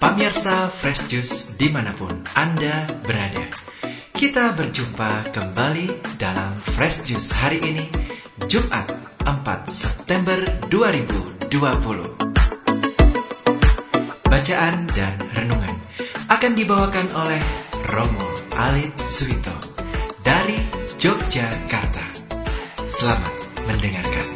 Pemirsa Fresh Juice di mana pun Anda berada. Kita berjumpa kembali dalam Fresh Juice hari ini Jumat 4 September 2020 Bacaan dan renungan akan dibawakan oleh Romo Alit Suito dari Yogyakarta. Selamat mendengarkan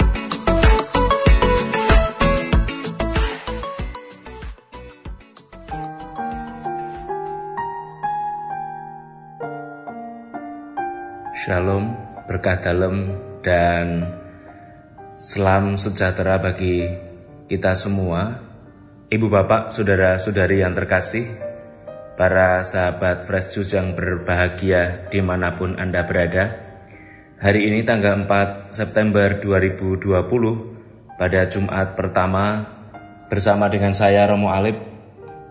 Shalom, berkah dalam dan selam sejahtera bagi kita semua. Ibu bapak, saudara-saudari yang terkasih, para sahabat Fresh Juice yang berbahagia di mana pun Anda berada. Hari ini tanggal 4 September 2020 pada Jumat pertama bersama dengan saya Romo Alip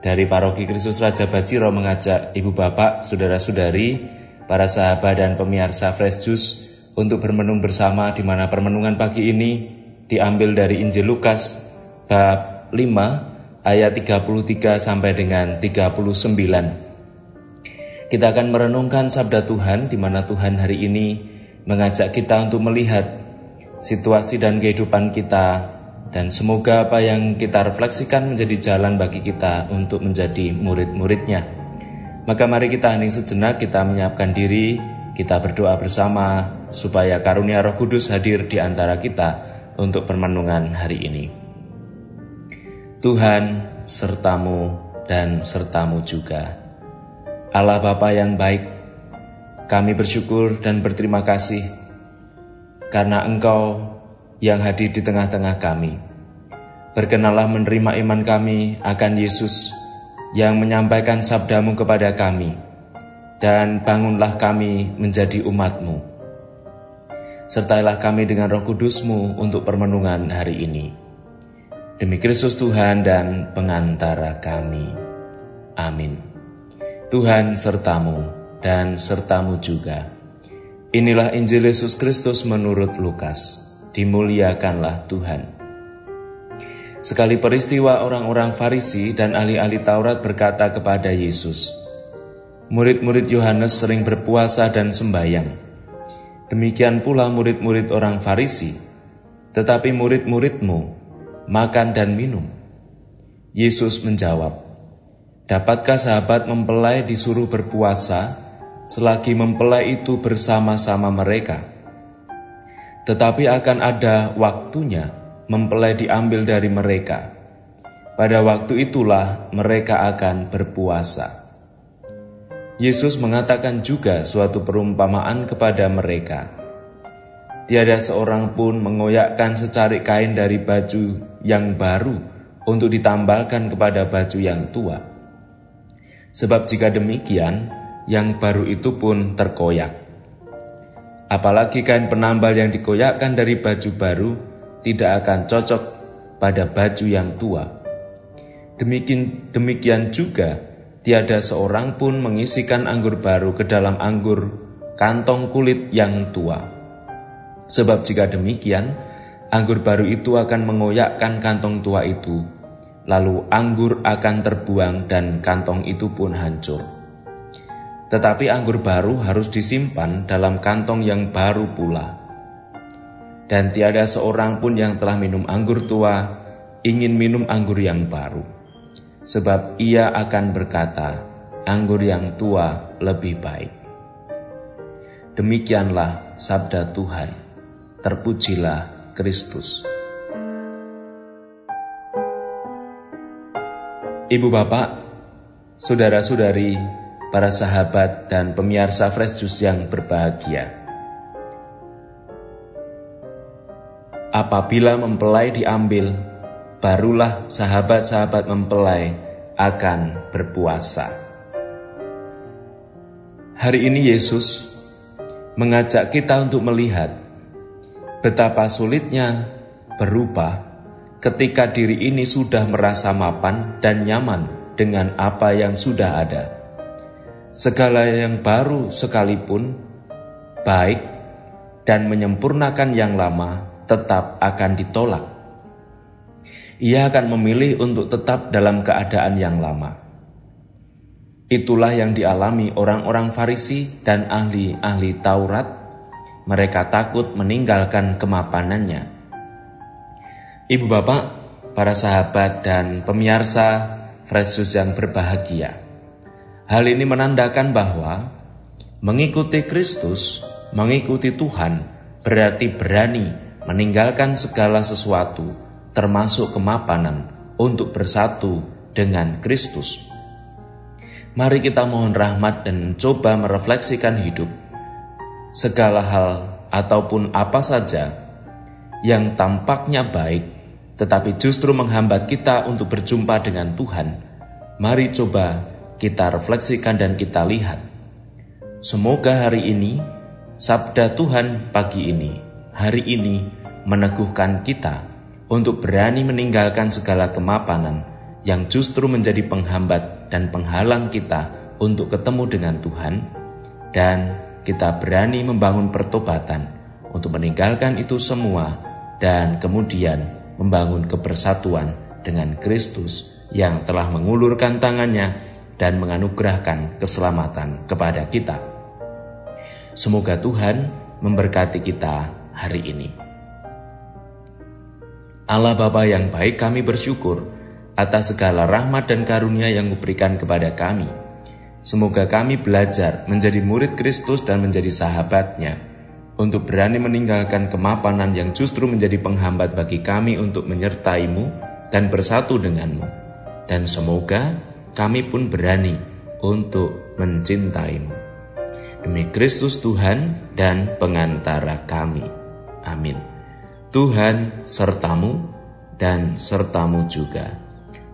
dari Paroki Kristus Raja Baciro mengajak ibu bapak, saudara-saudari, para sahabat dan pemirsa Fresh Juice untuk bermenung bersama di mana permenungan pagi ini diambil dari Injil Lukas bab 5 ayat 33 sampai dengan 39. Kita akan merenungkan sabda Tuhan di mana Tuhan hari ini mengajak kita untuk melihat situasi dan kehidupan kita dan semoga apa yang kita refleksikan menjadi jalan bagi kita untuk menjadi murid-muridnya. Maka mari kita hening sejenak, kita menyiapkan diri, kita berdoa bersama supaya karunia Roh Kudus hadir di antara kita untuk permenungan hari ini. Tuhan sertamu dan sertamu juga. Allah Bapa yang baik, kami bersyukur dan berterima kasih karena Engkau yang hadir di tengah-tengah kami. Berkenalah menerima iman kami akan Yesus yang menyampaikan sabdamu kepada kami, dan bangunlah kami menjadi umatmu. Sertailah kami dengan roh kudusmu untuk permenungan hari ini. Demi Kristus Tuhan dan pengantara kami. Amin. Tuhan sertamu dan sertamu juga. Inilah Injil Yesus Kristus menurut Lukas. Dimuliakanlah Tuhan. Sekali peristiwa orang-orang Farisi dan ahli-ahli Taurat berkata kepada Yesus, Murid-murid Yohanes sering berpuasa dan sembahyang. Demikian pula murid-murid orang Farisi, tetapi murid-muridmu makan dan minum. Yesus menjawab, Dapatkah sahabat mempelai disuruh berpuasa selagi mempelai itu bersama-sama mereka? Tetapi akan ada waktunya mempelai diambil dari mereka. Pada waktu itulah mereka akan berpuasa. Yesus mengatakan juga suatu perumpamaan kepada mereka. Tiada seorang pun mengoyakkan secarik kain dari baju yang baru untuk ditambalkan kepada baju yang tua. Sebab jika demikian, yang baru itu pun terkoyak. Apalagi kain penambal yang dikoyakkan dari baju baru tidak akan cocok pada baju yang tua. Demikian, demikian juga, tiada seorang pun mengisikan anggur baru ke dalam anggur kantong kulit yang tua. Sebab jika demikian, anggur baru itu akan mengoyakkan kantong tua itu, lalu anggur akan terbuang dan kantong itu pun hancur. Tetapi anggur baru harus disimpan dalam kantong yang baru pula dan tiada seorang pun yang telah minum anggur tua ingin minum anggur yang baru. Sebab ia akan berkata, anggur yang tua lebih baik. Demikianlah sabda Tuhan. Terpujilah Kristus. Ibu bapak, saudara-saudari, para sahabat dan pemirsa Fresh Juice yang berbahagia. Apabila mempelai diambil, barulah sahabat-sahabat mempelai akan berpuasa. Hari ini Yesus mengajak kita untuk melihat betapa sulitnya berubah ketika diri ini sudah merasa mapan dan nyaman dengan apa yang sudah ada. Segala yang baru sekalipun baik dan menyempurnakan yang lama tetap akan ditolak. ia akan memilih untuk tetap dalam keadaan yang lama. Itulah yang dialami orang-orang Farisi dan ahli-ahli Taurat. Mereka takut meninggalkan kemapanannya. Ibu bapak, para sahabat dan pemirsa Fresh yang berbahagia. Hal ini menandakan bahwa mengikuti Kristus, mengikuti Tuhan, berarti berani meninggalkan segala sesuatu, termasuk kemapanan, untuk bersatu dengan Kristus. Mari kita mohon rahmat dan coba merefleksikan hidup. Segala hal ataupun apa saja yang tampaknya baik tetapi justru menghambat kita untuk berjumpa dengan Tuhan, mari coba kita refleksikan dan kita lihat. Semoga hari ini, sabda Tuhan pagi ini, hari ini meneguhkan kita untuk berani meninggalkan segala kemapanan yang justru menjadi penghambat dan penghalang kita untuk ketemu dengan Tuhan, dan kita berani membangun pertobatan untuk meninggalkan itu semua, dan kemudian membangun kebersatuan dengan Kristus yang telah mengulurkan tangannya dan menganugerahkan keselamatan kepada kita. Semoga Tuhan memberkati kita hari ini. Allah Bapa yang baik kami bersyukur atas segala rahmat dan karunia yang diberikan kepada kami. Semoga kami belajar menjadi murid Kristus dan menjadi sahabatnya untuk berani meninggalkan kemapanan yang justru menjadi penghambat bagi kami untuk menyertaimu dan bersatu denganmu. Dan semoga kami pun berani untuk mencintaimu. Demi Kristus Tuhan dan pengantara kami. Amin. Tuhan sertamu dan sertamu juga.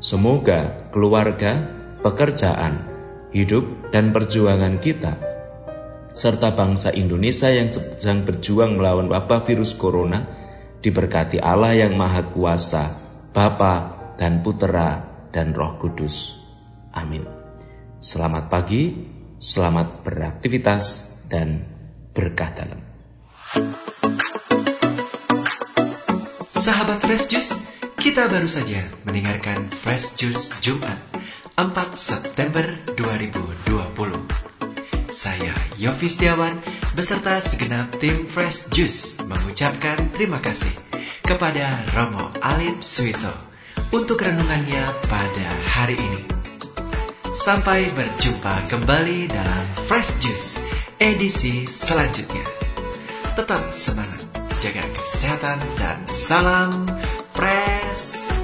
Semoga keluarga, pekerjaan, hidup, dan perjuangan kita serta bangsa Indonesia yang sedang berjuang melawan wabah virus corona, diberkati Allah yang Maha Kuasa, Bapa dan Putera dan Roh Kudus. Amin. Selamat pagi, selamat beraktivitas dan berkah dalam. Sahabat Fresh Juice, kita baru saja mendengarkan Fresh Juice Jumat 4 September 2020. Saya Yofi Setiawan beserta segenap tim Fresh Juice mengucapkan terima kasih kepada Romo Alip Suito untuk renungannya pada hari ini. Sampai berjumpa kembali dalam Fresh Juice edisi selanjutnya. Tetap semangat, jaga kesehatan dan salam fresh.